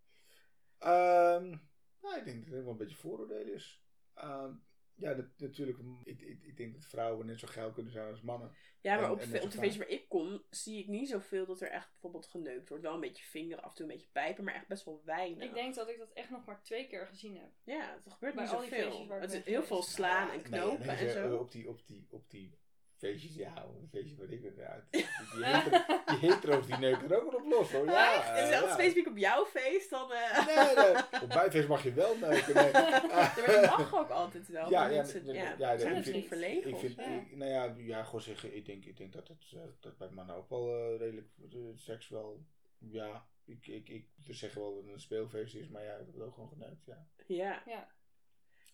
Ehm, nou, ik denk dat het wel een beetje vooroordeel is. Ehm, ja, dat, natuurlijk. Ik, ik, ik denk dat vrouwen net zo geil kunnen zijn als mannen. Ja, maar En- op, en op de feestjes waar ik kom, zie ik niet zoveel dat er echt bijvoorbeeld geneukt wordt. Wel een beetje vingeren, af en toe een beetje pijpen, maar echt best wel weinig. Ik denk dat ik dat echt nog maar twee keer gezien heb. Ja, het gebeurt Bij niet zoveel. Het is heel veel slaan en knopen nee, en zo. Op die, op die, op die feestjes, ja, een feestje waar ik ben. Ja, die, die, hetero- <laughs> die hetero's die neuken er ook wel op los hoor. Ja, Echt? Eh, dat ja. specifiek op jouw feest dan? eh? Nee, nee. Op mijn feest mag je wel neuken. Nee. <laughs> Ja, maar dat mag ook altijd wel. Ja, want ja, mensen- ja, ja, ik misschien vind- verlegen. Ik vind, nou ja, ja, gewoon zeggen, ik denk, ik denk dat het eh, dat bij mannen ook wel eh, redelijk eh, seks wel, ja, ik, ik, ik dus zeggen wel dat het een speelfeest is, maar ja, ik heb het ook gewoon geneukt, ja. Ja. Ja.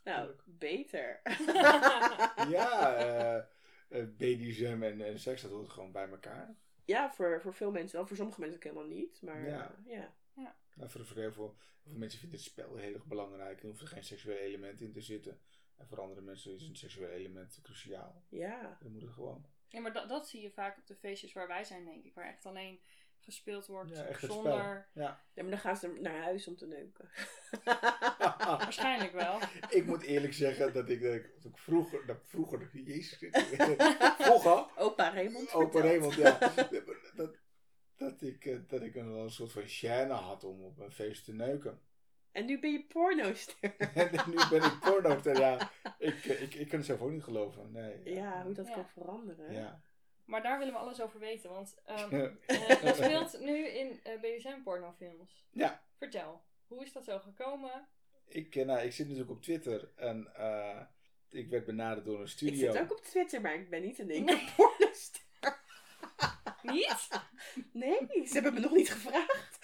Nou, beter. <laughs> ja, BDSM en, en seks, dat hoort gewoon bij elkaar. ja, voor, voor veel mensen wel. Voor sommige mensen ook helemaal niet. Maar Ja. eh, ja. Nou, voor, voor heel veel, mensen vinden het spel heel erg belangrijk en hoeft er geen seksueel element in te zitten. En voor andere mensen is een seksueel element cruciaal. Ja. Dan moet het gewoon. Ja, maar dat, dat zie je vaak op de feestjes waar wij zijn, denk ik. Waar echt alleen gespeeld wordt Ja, echt het zonder... Ja. ja, maar dan gaan ze naar huis om te neuken. <laughs> Waarschijnlijk wel. <laughs> ik moet eerlijk zeggen dat ik, dat ik, dat ik vroeger, dat vroeger, jezus, <laughs> vroeger, Opa Raymond Opa. Raymond, ja. <laughs> Dat, dat, ik, eh, dat ik een, soort van gêne had om op een feest te neuken. En nu ben je pornoster. en nu ben ik pornoster, ja. Ik, eh, ik, ik kan het zelf ook niet geloven. Nee. Ja, hoe dat Ja. kan veranderen. Ja. Maar daar willen we alles over weten, want je speelt nu in eh, BDSM-pornofilms. Ja. Vertel, hoe is dat zo gekomen? Ik, eh, nou, ik zit natuurlijk op Twitter en eh, ik werd benaderd door een Ik studio. zit ook op Twitter, maar ik ben niet in één pornoster. <laughs> Niet? Nee, ze hebben me nog niet gevraagd.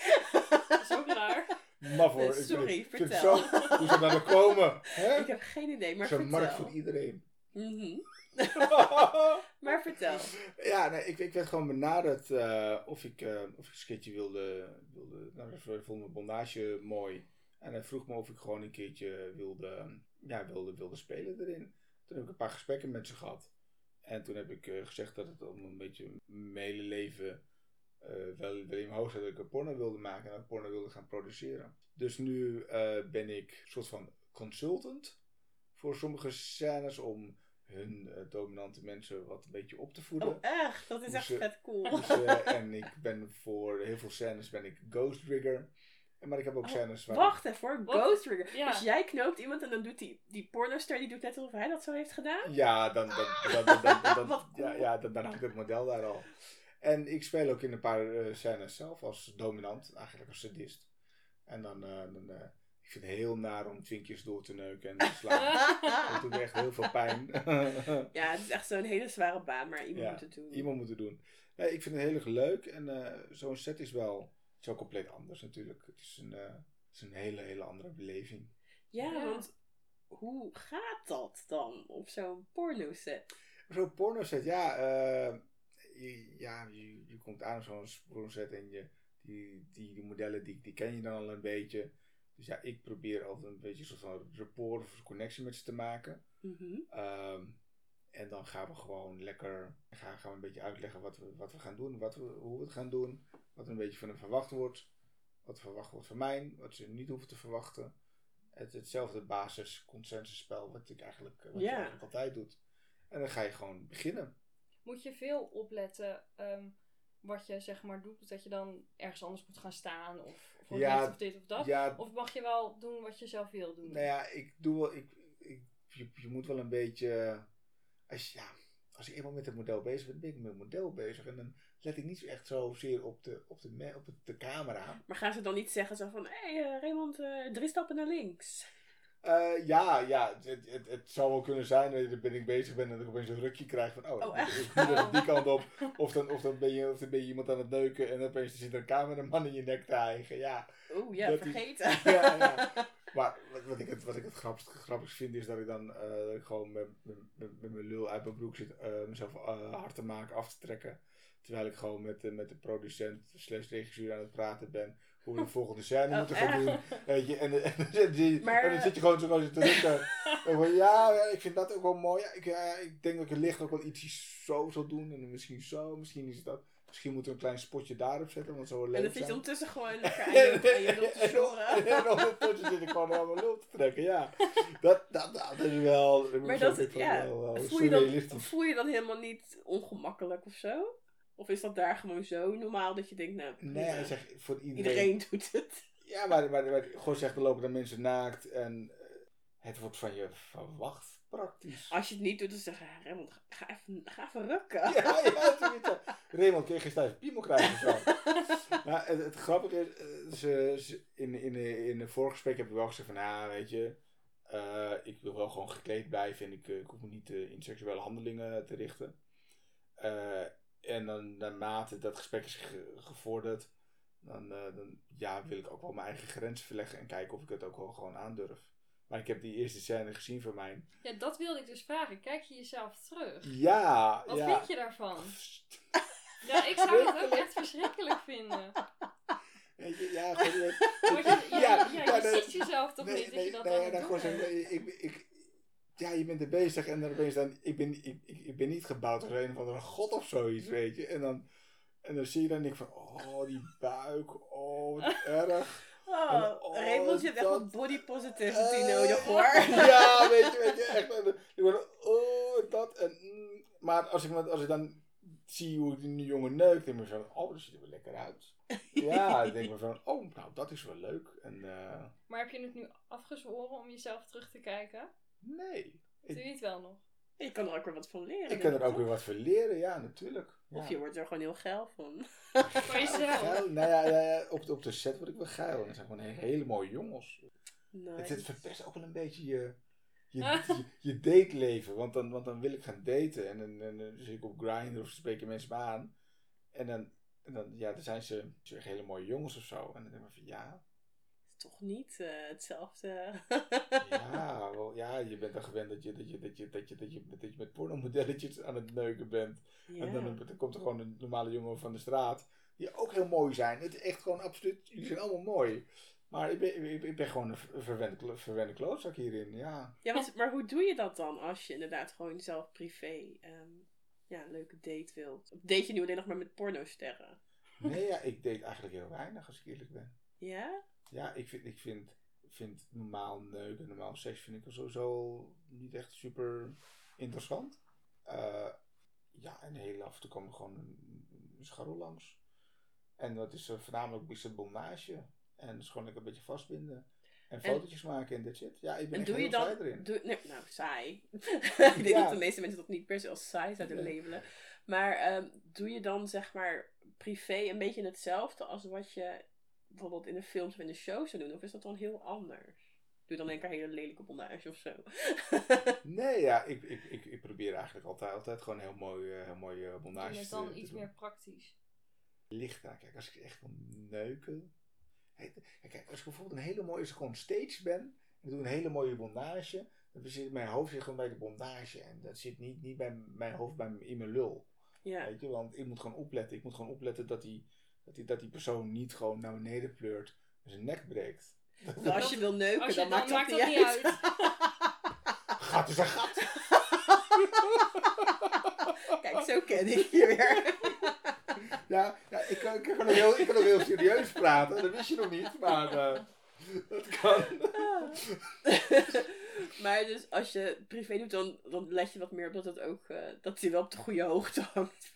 Dat is ook raar. Maar voor, ik Sorry, ik vind vertel. zo, hoe zou dat nou komen? Hè? Ik heb geen idee, maar Zo'n vertel. markt voor iedereen. Mhm. <laughs> Maar vertel. ja, nee, ik, ik werd gewoon benaderd eh, of, ik, eh, of ik een sketchje wilde. wilde nou, ik vond mijn bondage mooi. En hij vroeg me of ik gewoon een keertje wilde, ja, wilde, wilde spelen erin. Toen heb ik een paar gesprekken met ze gehad. En toen heb ik eh, gezegd dat het om een beetje mijn hele leven eh, wel, wel in mijn hoofd zat dat ik een porno wilde maken en ik porno wilde gaan produceren. Dus nu eh, ben ik een soort van consultant voor sommige scènes om hun dominante mensen wat een beetje op te voeden. Oh, echt? Dat is echt Dus, eh, vet cool. Dus, en ik ben voor heel veel scènes ben ik ghost rigger. En Maar ik heb ook Oh, scènes waar Wacht even hoor? Ghost Trigger. Ja. Dus jij knoopt iemand en dan doet die, die pornoster, die doet net alsof hij dat zo heeft gedaan? Ja, dan, dan, dan, dan, dan, dan- <laughs> Wat cool. ja, ja, dan, dan had ik het model daar al. En ik speel ook in een paar eh, scènes zelf als dominant, eigenlijk als sadist. En dan, eh, dan eh, ik vind het heel naar om twinkjes door te neuken en te slaan. <laughs> Dat doet me echt heel veel pijn. <laughs> Ja, het is echt zo'n hele zware baan, maar iemand Ja, moet het doen. Iemand moet het doen. Nee, ik vind het heel erg leuk en eh, zo'n set is wel, is wel compleet anders natuurlijk. Het is een, eh, het is een hele, hele andere beleving. Ja, Ja. want hoe gaat dat dan op zo'n pornoset? Zo'n pornoset, ja. eh, je, ja je, je komt aan op zo'n pornoset en je, die, die, die modellen die, die ken je dan al een beetje. Dus ja, ik probeer altijd een beetje een soort van rapport of connectie met ze te maken. Mhm. Ehm, en dan gaan we gewoon lekker gaan, gaan we een beetje uitleggen wat we, wat we gaan doen, wat we, hoe we het gaan doen. Wat er een beetje van hem verwacht wordt. Wat er verwacht wordt van mij, wat ze niet hoeven te verwachten. Het, hetzelfde basis consensusspel wat ik eigenlijk, wat je Ja. eigenlijk altijd doet. En dan ga je gewoon beginnen. Moet je veel opletten ehm, wat je zeg maar doet, dat je dan ergens anders moet gaan staan of voor Ja, dit of dit of dat? Ja, Of mag je wel doen wat je zelf wil doen? nou ja, ik doe wel, ik, ik, je, je moet wel een beetje, als, je- ja, als ik eenmaal met het model bezig ben, ben ik met het model bezig. En dan let ik niet zo echt zozeer op de, op de, op de, camera. Maar gaan ze dan niet zeggen zo van, hé hey, eh, Raymond, eh, drie stappen naar links? Eh, ja, ja, het, het, het zou wel kunnen zijn dat je- ben ik bezig ben en dat ik opeens een rukje krijg van, oh, Oh, ik, moet even die kant op. Of dan, of, dan ben je, of dan ben je iemand aan het neuken en opeens zit er een cameraman in je nek te hijgen. Ja, Oeh, ja, Dat is- vergeten. <laughs> ja, ja. Maar wat, wat ik het, wat ik het grappigst, grappigst vind is dat ik dan eh, dat ik gewoon met, met, met, mijn lul uit mijn broek zit eh, mezelf eh, hard te maken, af te trekken. Terwijl ik gewoon met, de- met de producent slash regisseur aan het praten ben. Hoe we de volgende scène <laughs> Oh, moeten gaan doen. Weet je, en, <laughs> en, dan zit die- Maar- en dan zit je gewoon zo te <laughs> rukken. Van, ja, ik vind dat ook wel mooi. Ja, ik, ik denk dat ik het licht ook wel iets zo zal doen. En misschien zo, misschien is dat. Misschien moeten we een klein spotje daarop zetten, want zou wel En leuk dan zit je ondertussen gewoon lekker aan je, aan je lul te <laughs> En sjoren. en ondertussen zit ik gewoon mijn lul te trekken, ja. Dat, dat, dat is wel... Maar dat dat, is wel, ja, wel, wel voel, je dan, voel je dan helemaal niet ongemakkelijk of zo? Of is dat daar gewoon zo normaal dat je denkt, nou, Nee, zegt voor iedereen... iedereen doet het. Ja, maar, maar, maar gewoon zegt, er lopen dan mensen naakt en eh, het wordt van je verwacht, praktisch. Als je het niet doet, dan zeg je, Raymond, ga- even, ga even rukken. Ja, ja. <laughs> Raymond, kun je geen stijf piemel krijgen of zo? nou, het, het grappige is, eh, ze, ze- in, in, in het vorige gesprek heb ik wel gezegd van, nou, weet je, eh, ik wil wel gewoon gekleed blijven en ik, eh, ik hoef me niet eh, in seksuele handelingen te richten. En dan naarmate dat gesprek is ge- gevorderd, dan, dan ja, wil ik ook wel mijn eigen grenzen verleggen en kijken of ik het ook wel gewoon aandurf. Maar ik heb die eerste scène gezien van mij. Ja, dat wilde ik dus vragen. Kijk je jezelf terug? Ja, Wat ja. vind je daarvan? Ja, ik zou het <laughs> ook echt verschrikkelijk vinden. Je, ja, gewoon, <laughs> je, <laughs> ja, ja, je ziet jezelf toch nee, niet dat je dat nee, dan doen gewoon ik, ik, ja, je bent er bezig en dan opeens dan, ik ben, ik, ik, ik ben niet gebouwd als een of andere god of zoiets, weet je. En dan, en dan zie je dan en denk van, oh, die buik, oh, wat erg. Oh, Oh, Raymond, je hebt echt dat- wat body positivity Eh, nodig hoor. <laughs> Ja, weet je, weet je, echt. Ik word, oh, dat en, mm. maar als ik, met- als ik dan zie hoe die jongen neukt, denk ik van, oh, dat ziet er wel lekker uit. <laughs> Ja, dan denk ik van, oh, nou, dat is wel leuk. En eh, Maar heb je het nu afgezworen om jezelf terug te kijken? nee. Doe je het wel nog? Je kan er ook weer wat van leren. Ik kan er ook weer wat van leren, ja, natuurlijk. Ja. Of je wordt er gewoon heel geil van. Van <laughs> jezelf? Geil. Nou ja, ja, ja, op, de, op de set word ik wel geil. En dat zijn gewoon he- hele mooie jongens. Nice. Het, het verpest ook wel een beetje je, je, je, je dateleven. Want dan, want dan wil ik gaan daten. En dan, en dan zit ik op Grindr of spreken mensen me aan. En dan, en dan, ja, dan zijn ze, ze hele mooie jongens of zo. En dan denk ik van, ja, Toch niet eh, hetzelfde. ja, <laughs> wel, ja, je bent dan gewend dat je, dat je, dat je, dat je, dat je, dat je met pornomodelletjes aan het neuken bent. ja. En dan, dan komt er gewoon een normale jongen van de straat. Die ook heel mooi zijn. Het is echt gewoon absoluut. Jullie zijn allemaal mooi. Maar ik ben, ik, ik ben gewoon een ver- verwende, verwende klootzak hierin. Ja. Ja, want, maar hoe doe je dat dan als je inderdaad gewoon zelf privé ehm, ja, een leuke date wilt? Of date je nu alleen nog maar met pornosterren? Nee, ja, ik deed eigenlijk heel weinig als ik eerlijk ben. Ja? Ja, ik vind, ik vind, vind normaal neuken, normaal seks vind ik er sowieso niet echt super interessant. Eh, ja, en heel af en toe kwam er gewoon een, een scharrel langs. En dat is eh, voornamelijk het bondage. En dus gewoon lekker een beetje vastbinden. En En- fotootjes maken en that's it. Ja, ik ben En echt doe je dan... saai erin. Doe, nee, nou, saai. <laughs> ik denk Ja. dat de meeste mensen dat niet per se als saai zouden Nee. labelen. Maar ehm, doe je dan zeg maar privé een beetje hetzelfde als wat je bijvoorbeeld in de films of in de shows zou doen? Of is dat dan heel anders? Doe je dan denk ik een hele lelijke bondage of zo? <laughs> Nee, ja, ik, ik, ik, ik probeer eigenlijk altijd, altijd gewoon heel mooi, eh, heel mooi eh, Doe bondage je te, het dan te iets doen. meer praktisch? licht aan. Kijk, als ik echt wil neuken. Kijk, kijk, als ik bijvoorbeeld een hele mooie, als ik gewoon stage ben. En ik doe een hele mooie bondage. Dan zit mijn hoofd zit gewoon bij de bondage. En dat zit niet, niet bij mijn hoofd bij, in mijn lul. ja. Weet je, want ik moet gewoon opletten. Ik moet gewoon opletten dat die, dat die, dat die persoon niet gewoon naar beneden pleurt. En zijn nek breekt. Of als je wil neuken, Als je- dan, dan maakt dat maakt niet dat niet uit. Gat <laughs> is een gat. <laughs> Kijk, zo ken ik je weer. <laughs> Ja, ja ik, kan, ik, kan ook heel, ik kan ook heel serieus praten. Dat wist je nog niet. Maar eh, dat kan. Maar dus als je privé doet, dan, dan let je wat meer op dat het ook eh, dat hij wel op de goede hoogte <laughs> hangt.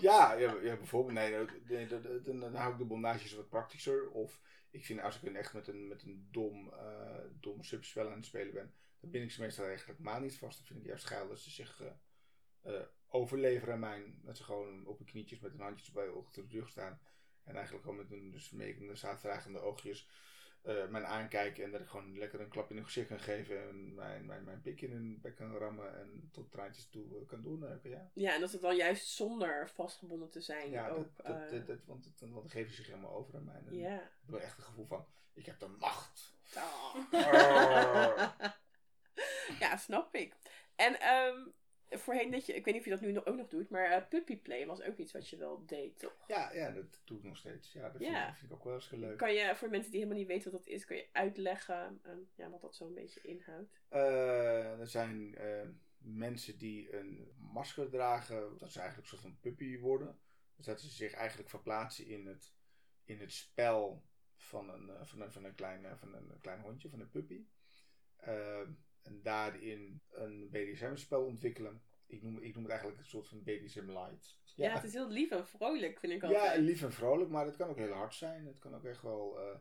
Ja, ja, bijvoorbeeld, nee, dat- dan, dan hou ik de bondages wat praktischer. Of ik vind als ik een echt met een, met een dom, eh dom subspel aan het spelen ben, dan bind ik ze meestal eigenlijk helemaal niet vast. Dan vind ik juist geil dat ze zich eh, overleveren aan mij. Dat ze gewoon op hun knietjes met hun handjes bij de rug staan. En eigenlijk gewoon met hun dus smekende, zaadvragende oogjes eh mij aankijken. En dat ik gewoon lekker een klap in hun gezicht kan geven. En mijn, mijn, mijn pik in hun bek kan rammen. En tot traantjes toe eh, kan doorneuken, ja. Ja, en dat het dan juist zonder vastgebonden te zijn Ja, ook. dat, dat, eh, dat, dat- want, het- want dan geven ze zich helemaal over aan mij. En dan heb ik wel echt het gevoel van, ik heb de macht. Ah. Ah. <laughs> ja, snap ik. En ehm, voorheen dat je, ik weet niet of je dat nu nog, ook nog doet, maar eh, puppyplay was ook iets wat je wel deed, toch? ja, ja, dat doe ik nog steeds. Ja, dat vind, Ja. ik, vind ik ook wel eens leuk. Kan je, voor mensen die helemaal niet weten wat dat is, kan je uitleggen ehm, ja, wat dat zo een beetje inhoudt? Eh, er zijn mensen die een masker dragen, dat ze eigenlijk een soort van puppy worden. Dus dat ze zich eigenlijk verplaatsen in het, in het spel van een, van een, van een, klein, van een klein hondje, van een puppy. En daarin een BDSM-spel ontwikkelen. Ik noem, ik noem het eigenlijk een soort van BDSM light. Ja. het is heel lief en vrolijk, vind ik altijd. Ja, lief en vrolijk, maar het kan ook heel hard zijn. Het kan ook echt wel. eh,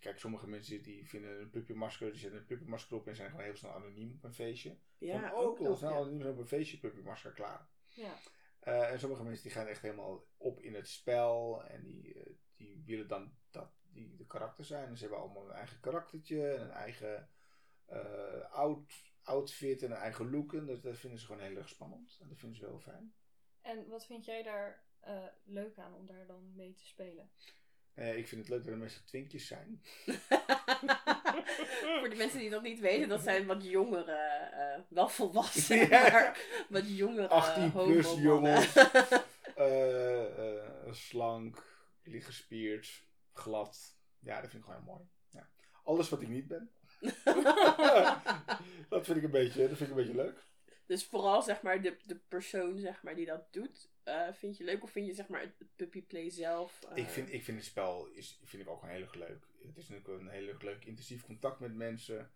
kijk, sommige mensen die vinden een puppymasker, die zetten een puppymasker op en zijn gewoon heel snel anoniem op een feestje. Ja, Van, oh, cool, nog, snel ja. anoniem zijn op een feestje, puppymasker klaar. Ja. Eh, en sommige mensen die gaan echt helemaal op in het spel en die, eh, die willen dan dat die de karakter zijn. En ze hebben allemaal een eigen karaktertje en een eigen out, outfit en een eigen look. En dat, dat vinden ze gewoon heel erg spannend. En dat vinden ze wel fijn. En wat vind jij daar eh, leuk aan om daar dan mee te spelen? Eh, ik vind het leuk dat er meestal twinkjes zijn. <laughs> Voor de mensen die dat niet weten, dat zijn wat jongere, eh, wel volwassen, <laughs> maar wat jongere 18 plus jongens. <laughs> Eh, eh, slank, licht gespierd, glad. Ja, dat vind ik gewoon heel mooi. Ja. Alles wat ik niet ben. <laughs> dat vind ik een beetje, dat vind ik een beetje leuk. Dus vooral zeg maar de, de persoon zeg maar, die dat doet, eh, vind je leuk? Of vind je zeg maar het puppyplay zelf? eh, Ik vind, ik vind het spel is, vind ik ook gewoon heel erg leuk. Het is natuurlijk een heel erg leuk intensief contact met mensen.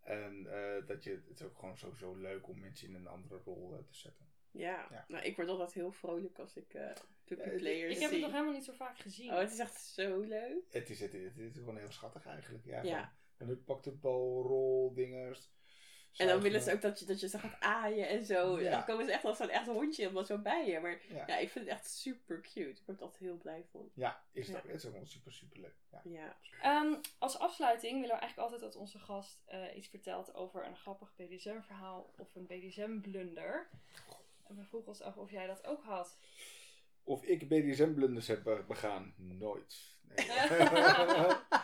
En eh, dat je, het is ook gewoon sowieso leuk om mensen in een andere rol eh, te zetten. Ja. Ja. Nou, ik word altijd heel vrolijk als ik eh puppy Ja, players Ik heb het zie. nog helemaal niet zo vaak gezien. Oh, het is echt zo leuk. Het is, het, is, het is gewoon heel schattig eigenlijk. Ja, Ja. Van, en de pak de bal, rol, dingers. En dan willen ze ook dat je, dat je ze gaat aaien en zo. Ja. Dan komen ze echt als zo'n echt hondje helemaal zo bij je. Maar Ja, ja, ik vind het echt super cute. Ik word er altijd heel blij van. ja is het Ja. ook. Het is ook wel super, super leuk. Ja. Ja. Ehm, als afsluiting willen we eigenlijk altijd dat onze gast eh, iets vertelt over een grappig BDSM-verhaal of een BDSM-blunder. En we vroegen ons af of jij dat ook had. Of ik BDSM-blunders heb be- begaan? Nooit. Nee. <laughs> <laughs>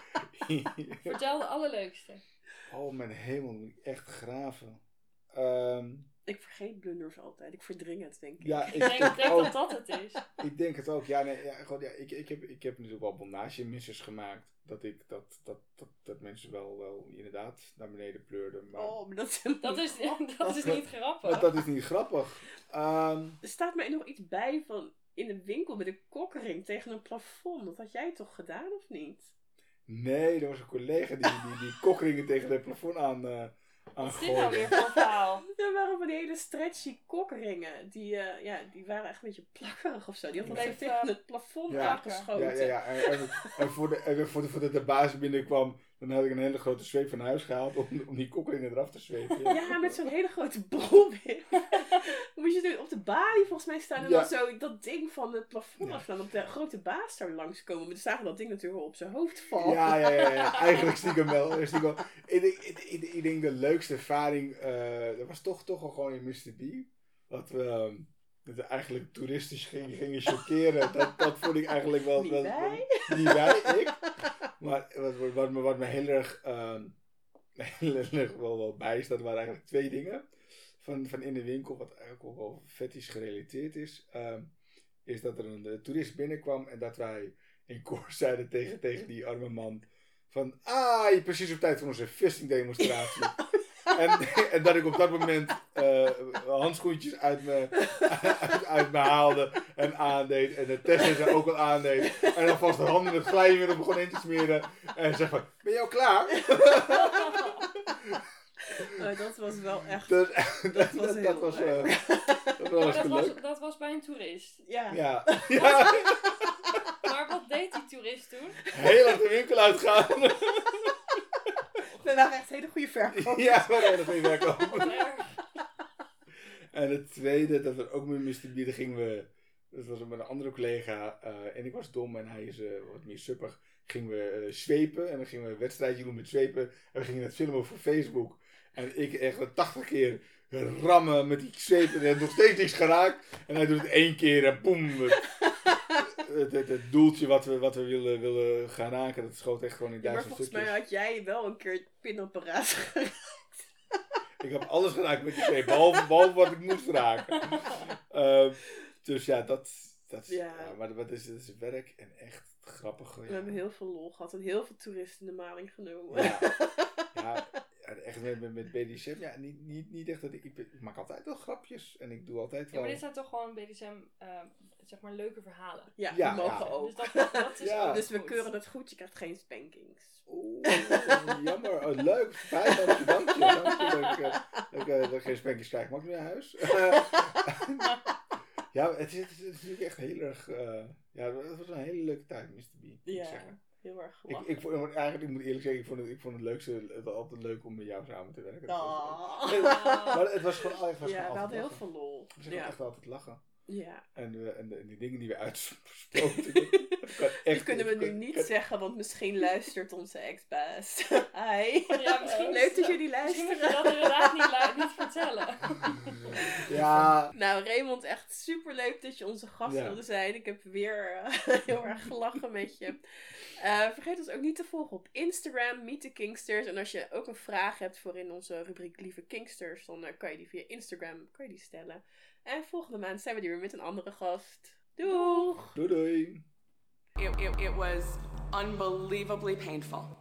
<laughs> Vertel de allerleukste. oh, mijn hemel, moet ik echt graven. Ehm, Ik vergeet blunders altijd. Ik verdring het, denk ik. ja, <laughs> Ik ik denk, ook, dat dat het is. ik denk het ook. Ja, nee, ja, gewoon, ja, ik, ik, heb, ik heb natuurlijk wel bondagemissers gemaakt. Dat, ik, dat, dat, dat, dat mensen wel, wel inderdaad naar beneden pleurden. Maar Oh, maar dat is, Dat is, <laughs> dat is niet grappig. maar dat is niet grappig. Ehm, Er staat mij nog iets bij van in een winkel met een kokring tegen een plafond. Dat had jij toch gedaan, of niet? Nee, er was een collega die, die, die <laughs> kokringen tegen het plafond aan, eh Wat is dit aangooide. nou weer voor een verhaal? <laughs> Er waren van die hele stretchy kokringen. Die, eh, ja, die waren echt een beetje plakkerig of zo. Die had Ja. dan zo tegen het plafond Ja. aangeschoten. Ja, ja, ja. En, en, en voor de, en voor de, voordat de baas binnenkwam, dan had ik een hele grote zweep van huis gehaald om, om die kokringen eraf te zwepen. <laughs> Ja, met zo'n hele grote bromwip. <laughs> Moest je toen op de balie volgens mij staan en Ja. dan zo dat ding van het plafond Ja. afslaan. Dat de grote baas daar langskomen. Maar dan zagen dat ding natuurlijk wel op zijn hoofd vallen. Ja, ja, ja, ja. <laughs> Eigenlijk stiekem wel. Stiekem wel. Ik, denk, ik, ik, ik denk de leukste ervaring, eh, dat was toch, toch wel gewoon in Mr. B. Dat we, ehm, dat eigenlijk toeristisch gingen, gingen chockeren. Dat, dat vond ik eigenlijk wel... Niet wel- wij? Niet wij, ik. Maar wat, wat, wat, me, wat me heel erg, ehm, <laughs> heel erg wel, wel bij is, dat waren eigenlijk twee dingen. Van, van in de winkel, wat eigenlijk ook wel fetisch gerelateerd is. ehm, is dat er een toerist binnenkwam en dat wij in koor zeiden tegen, tegen die arme man. Van, ah, je precies op tijd voor onze fisting demonstratie. <laughs> en, en dat ik op dat moment handschoentjes uit me, uit, uit me haalde en aandeed. En de Tessa ze ook al aandeed. En dan vast de handen met glijmiddel begon in te smeren. En zeg van, ben je al klaar? <laughs> Oh, dat was wel echt... Dat, <laughs> dat, was dat, heel was, leuk. eh, dat was dat was, leuk. dat was bij een toerist. Ja. Ja, <laughs> ja. Maar wat deed die toerist toen? heel erg de winkel uitgaan. We waren echt hele goede verkopers. ja, maar heel erg werk Wat erg. En het tweede, dat we ook met Mr. B, daar gingen we, dat was met een andere collega, eh, en ik was dom en hij is eh, wat meer suppig, gingen we eh, zwepen en dan gingen we een wedstrijdje doen met zwepen en we gingen het filmen voor Facebook. En ik echt wel 80 keer rammen met die zwepen en nog steeds niks geraakt. En hij doet het één keer en boem. Het, het, het doeltje wat we, wat we willen, willen gaan raken, dat schoot echt gewoon in Ja, maar duizend volgens stukjes. mij had jij wel een keer het pinapparaat geraakt. Ik heb alles geraakt met die twee, behalve, behalve wat ik moest raken. Ehm, dus ja, dat, dat Ja. ja. maar wat is, dat is werk en echt grappig. Ja. We hebben heel veel lol gehad en heel veel toeristen in de maling genomen. Ja, <laughs> ja, ja, echt met, met, met BDSM, ja, niet, niet, niet echt dat ik, ik, ik maak altijd wel grapjes en ik doe altijd Ja, wel... maar dit zijn toch gewoon BDSM, ehm, zeg maar, leuke verhalen. Ja, Ja, die mogen ja. ook. Dus dat, dat is <laughs> Ja. ook Dus we goed. keuren het goed, je krijgt geen spankings. Oeh, jammer. Oh, leuk. Fijn, dank je. Dank je. Dat ik, dat ik, dat ik geen spankjes krijg. Mag ik nu naar huis? <laughs> ja, het is, het is natuurlijk echt heel erg... eh, ja, het was een hele leuke tijd, Mr. B. Ja, zeggen. heel erg Ik, ik, vond, eigenlijk, ik moet eerlijk zeggen, ik vond het, ik vond het leukste, het was altijd leuk om met jou samen te werken. Oh. Maar het was gewoon, het was Ja, gewoon we altijd hadden heel veel lol. We zijn Ja. echt altijd lachen. Ja. En, eh, en, de- en die dingen die we uitspoten, <laughs> dat kunnen we nu niet kan- zeggen, want misschien luistert onze ex-baas. <laughs> Hi. Ja, misschien Leuk dat jullie Misschien moet je luisteren. dat inderdaad niet, niet vertellen. <laughs> Ja, Nou, Raymond, echt super leuk dat je onze gast Ja. wilde zijn. Ik heb weer eh, heel erg gelachen met je. Eh, vergeet ons ook niet te volgen op Instagram, Meet the Kingsters. En als je ook een vraag hebt voor in onze rubriek Lieve Kingsters, dan kan je die via Instagram kan je die stellen. En volgende maand zijn we weer met een andere gast. Doeg! doei doei. It, it, it was unbelievably painful.